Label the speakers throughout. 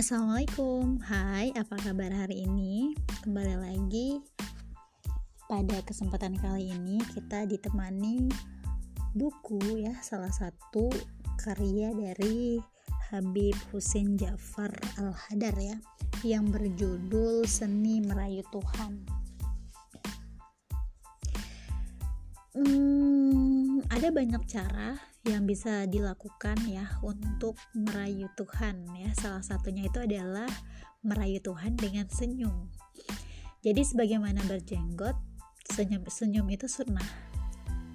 Speaker 1: Assalamualaikum, hai apa kabar hari ini? Kembali lagi pada kesempatan kali ini kita ditemani buku ya salah satu karya dari Habib Hussein Jafar Al-Hadar ya yang berjudul Seni Merayu Tuhan. Hmm, ada banyak cara yang bisa dilakukan ya untuk merayu Tuhan ya. Salah satunya itu adalah merayu Tuhan dengan senyum. Jadi sebagaimana berjenggot senyum senyum itu sunnah.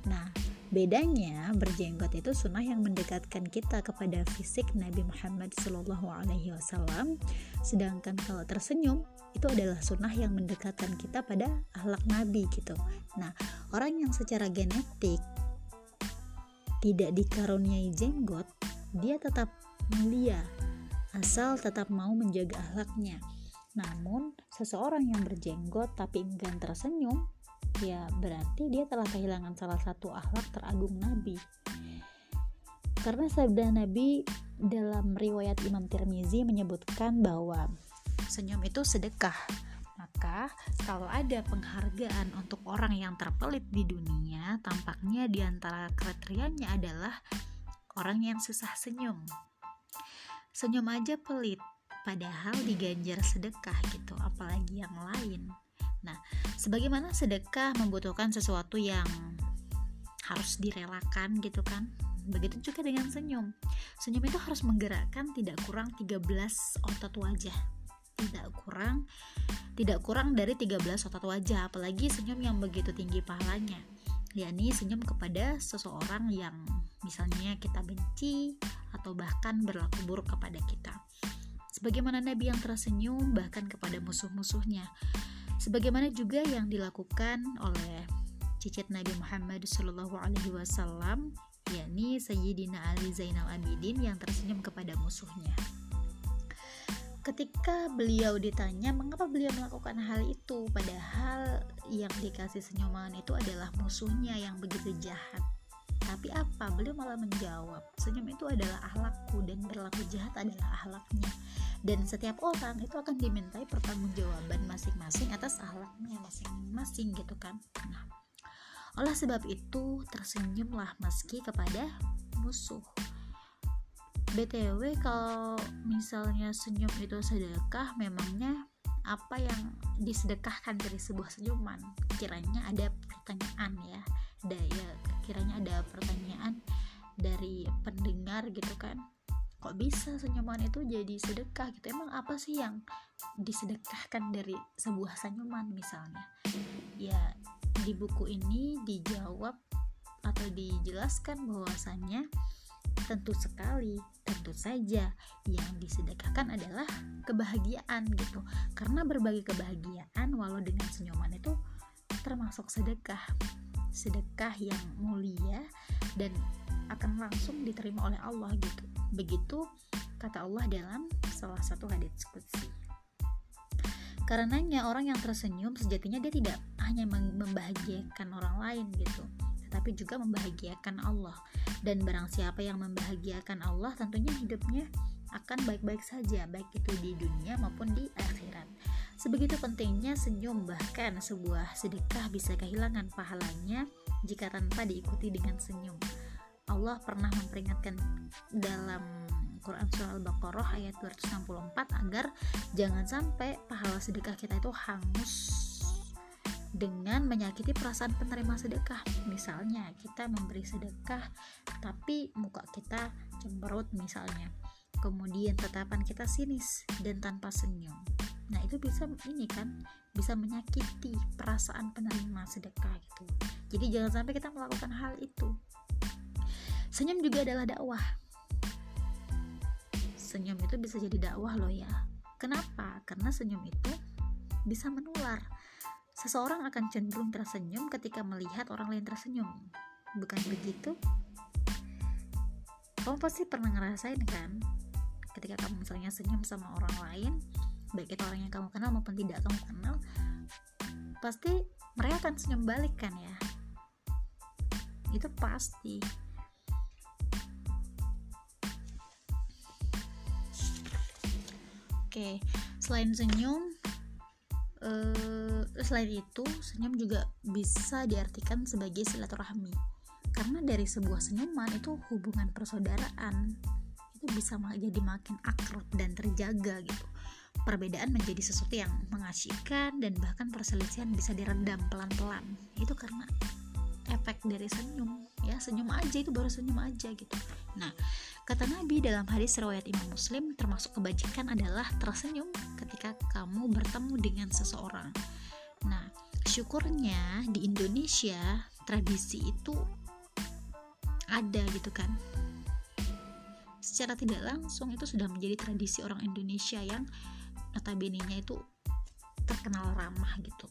Speaker 1: Nah bedanya berjenggot itu sunnah yang mendekatkan kita kepada fisik Nabi Muhammad Shallallahu Alaihi Wasallam. Sedangkan kalau tersenyum itu adalah sunnah yang mendekatkan kita pada akhlak Nabi gitu. Nah orang yang secara genetik tidak dikaruniai jenggot, dia tetap mulia, asal tetap mau menjaga akhlaknya. Namun, seseorang yang berjenggot tapi enggan tersenyum, ya berarti dia telah kehilangan salah satu akhlak teragung Nabi. Karena sabda Nabi dalam riwayat Imam Tirmizi menyebutkan bahwa senyum itu sedekah maka, kalau ada penghargaan untuk orang yang terpelit di dunia, tampaknya di antara kriterianya adalah orang yang susah senyum. Senyum aja pelit, padahal diganjar sedekah gitu, apalagi yang lain. Nah, sebagaimana sedekah membutuhkan sesuatu yang harus direlakan gitu kan. Begitu juga dengan senyum. Senyum itu harus menggerakkan tidak kurang 13 otot wajah tidak kurang tidak kurang dari 13 otot wajah apalagi senyum yang begitu tinggi pahalanya. Yakni senyum kepada seseorang yang misalnya kita benci atau bahkan berlaku buruk kepada kita. Sebagaimana Nabi yang tersenyum bahkan kepada musuh-musuhnya. Sebagaimana juga yang dilakukan oleh cicit Nabi Muhammad Shallallahu Alaihi Wasallam yakni Sayyidina Ali Zainal Abidin yang tersenyum kepada musuhnya ketika beliau ditanya mengapa beliau melakukan hal itu? Padahal yang dikasih senyuman itu adalah musuhnya yang begitu jahat. Tapi apa? Beliau malah menjawab senyum itu adalah ahlakku dan berlaku jahat adalah ahlaknya. Dan setiap orang itu akan dimintai pertanggungjawaban masing-masing atas ahlaknya masing-masing gitu kan? Nah oleh sebab itu tersenyumlah meski kepada musuh BTW kalau misalnya senyum itu sedekah memangnya apa yang disedekahkan dari sebuah senyuman? Kiranya ada pertanyaan ya. Ada ya kiranya ada pertanyaan dari pendengar gitu kan. Kok bisa senyuman itu jadi sedekah gitu? Emang apa sih yang disedekahkan dari sebuah senyuman misalnya? Ya di buku ini dijawab atau dijelaskan bahwasannya Tentu sekali, tentu saja yang disedekahkan adalah kebahagiaan gitu. Karena berbagi kebahagiaan walau dengan senyuman itu termasuk sedekah. Sedekah yang mulia dan akan langsung diterima oleh Allah gitu. Begitu kata Allah dalam salah satu hadits qudsi. Karenanya orang yang tersenyum sejatinya dia tidak hanya membahagiakan orang lain gitu, tetapi juga membahagiakan Allah. Dan barang siapa yang membahagiakan Allah, tentunya hidupnya akan baik-baik saja, baik itu di dunia maupun di akhirat. Sebegitu pentingnya senyum, bahkan sebuah sedekah bisa kehilangan pahalanya jika tanpa diikuti dengan senyum. Allah pernah memperingatkan dalam Quran Surah Al-Baqarah ayat 264 agar jangan sampai pahala sedekah kita itu hangus dengan menyakiti perasaan penerima sedekah. Misalnya, kita memberi sedekah tapi muka kita cemberut misalnya. Kemudian tetapan kita sinis dan tanpa senyum. Nah, itu bisa ini kan bisa menyakiti perasaan penerima sedekah gitu. Jadi jangan sampai kita melakukan hal itu. Senyum juga adalah dakwah. Senyum itu bisa jadi dakwah loh ya. Kenapa? Karena senyum itu bisa menular Seseorang akan cenderung tersenyum ketika melihat orang lain tersenyum. Bukan begitu? Kamu pasti pernah ngerasain kan? Ketika kamu misalnya senyum sama orang lain, baik itu orang yang kamu kenal maupun tidak kamu kenal, pasti mereka akan senyum balik kan ya? Itu pasti. Oke, selain senyum, uh, selain itu senyum juga bisa diartikan sebagai silaturahmi. Karena dari sebuah senyuman itu hubungan persaudaraan itu bisa jadi makin akrab dan terjaga gitu. Perbedaan menjadi sesuatu yang mengasyikan dan bahkan perselisihan bisa diredam pelan-pelan. Itu karena efek dari senyum. Ya senyum aja itu baru senyum aja gitu. Nah kata Nabi dalam hadis riwayat Imam Muslim termasuk kebajikan adalah tersenyum ketika kamu bertemu dengan seseorang. Nah syukurnya di Indonesia tradisi itu ada gitu kan. Secara tidak langsung itu sudah menjadi tradisi orang Indonesia yang notabene-nya itu terkenal ramah gitu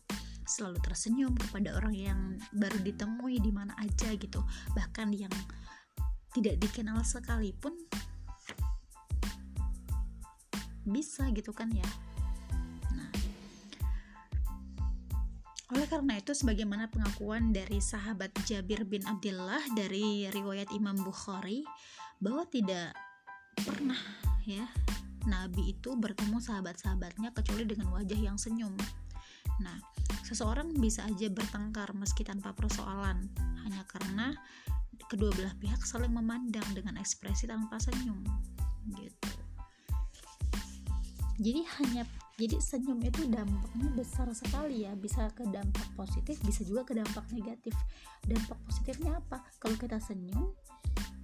Speaker 1: selalu tersenyum kepada orang yang baru ditemui di mana aja gitu bahkan yang tidak dikenal sekalipun bisa gitu kan ya nah oleh karena itu sebagaimana pengakuan dari sahabat Jabir bin Abdullah dari riwayat Imam Bukhari bahwa tidak pernah ya Nabi itu bertemu sahabat-sahabatnya kecuali dengan wajah yang senyum. Nah, seseorang bisa aja bertengkar meski tanpa persoalan hanya karena kedua belah pihak saling memandang dengan ekspresi tanpa senyum gitu. Jadi hanya jadi senyum itu dampaknya besar sekali ya bisa ke dampak positif bisa juga ke dampak negatif. Dampak positifnya apa? Kalau kita senyum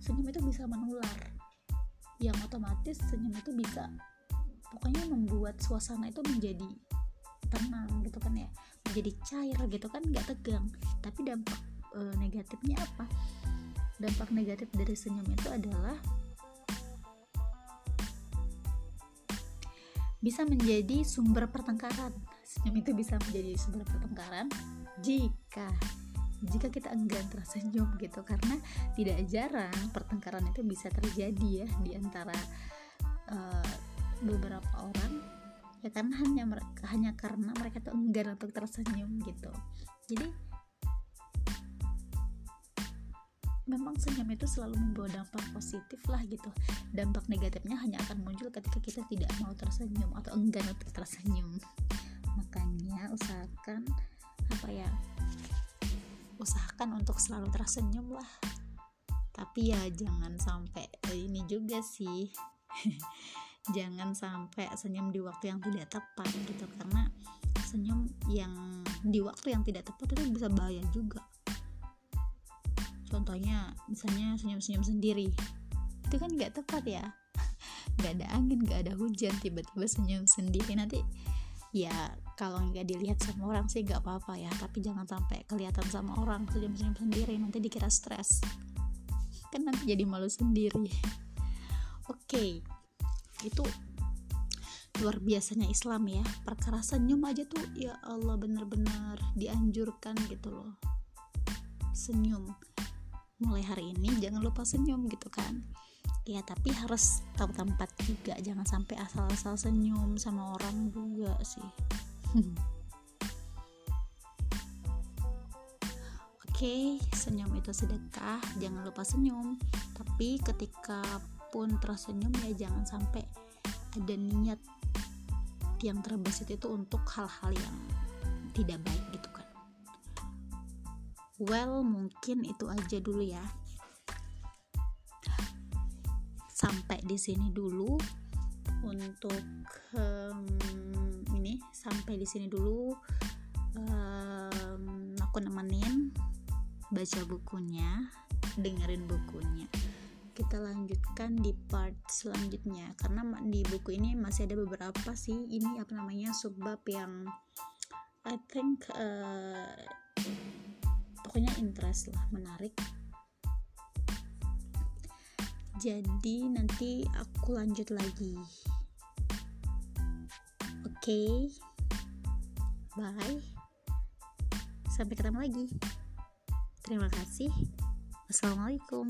Speaker 1: senyum itu bisa menular. Yang otomatis senyum itu bisa pokoknya membuat suasana itu menjadi tenang gitu kan ya. Jadi cair gitu kan nggak tegang. Tapi dampak e, negatifnya apa? Dampak negatif dari senyum itu adalah bisa menjadi sumber pertengkaran. Senyum itu bisa menjadi sumber pertengkaran jika jika kita enggan tersenyum gitu. Karena tidak jarang pertengkaran itu bisa terjadi ya di antara uh, beberapa orang ya karena hanya hanya karena mereka tuh enggan untuk tersenyum gitu. Jadi memang senyum itu selalu membawa dampak positif lah gitu. Dampak negatifnya hanya akan muncul ketika kita tidak mau tersenyum atau enggan untuk tersenyum. Makanya usahakan apa ya usahakan untuk selalu tersenyum lah. Tapi ya jangan sampai ini juga sih jangan sampai senyum di waktu yang tidak tepat gitu karena senyum yang di waktu yang tidak tepat itu bisa bahaya juga. Contohnya misalnya senyum-senyum sendiri. Itu kan nggak tepat ya. Nggak ada angin nggak ada hujan tiba-tiba senyum sendiri. Nanti ya kalau nggak dilihat sama orang sih nggak apa-apa ya. Tapi jangan sampai kelihatan sama orang senyum-senyum sendiri nanti dikira stres. Kan nanti jadi malu sendiri. Oke. okay itu luar biasanya Islam ya. Perkara senyum aja tuh ya Allah bener-bener dianjurkan gitu loh. Senyum. Mulai hari ini jangan lupa senyum gitu kan. Ya tapi harus tahu tempat juga. Jangan sampai asal-asal senyum sama orang juga sih. Oke, okay, senyum itu sedekah, jangan lupa senyum. Tapi ketika pun tersenyum ya jangan sampai ada niat yang terbesit itu untuk hal-hal yang tidak baik gitu kan. Well mungkin itu aja dulu ya. Sampai di sini dulu untuk um, ini sampai di sini dulu. Um, aku nemenin baca bukunya dengerin bukunya kita lanjutkan di part selanjutnya. Karena di buku ini masih ada beberapa sih. Ini apa namanya subbab yang I think uh, pokoknya interest lah menarik. Jadi nanti aku lanjut lagi. Oke. Okay. bye. Sampai ketemu lagi. Terima kasih. Assalamualaikum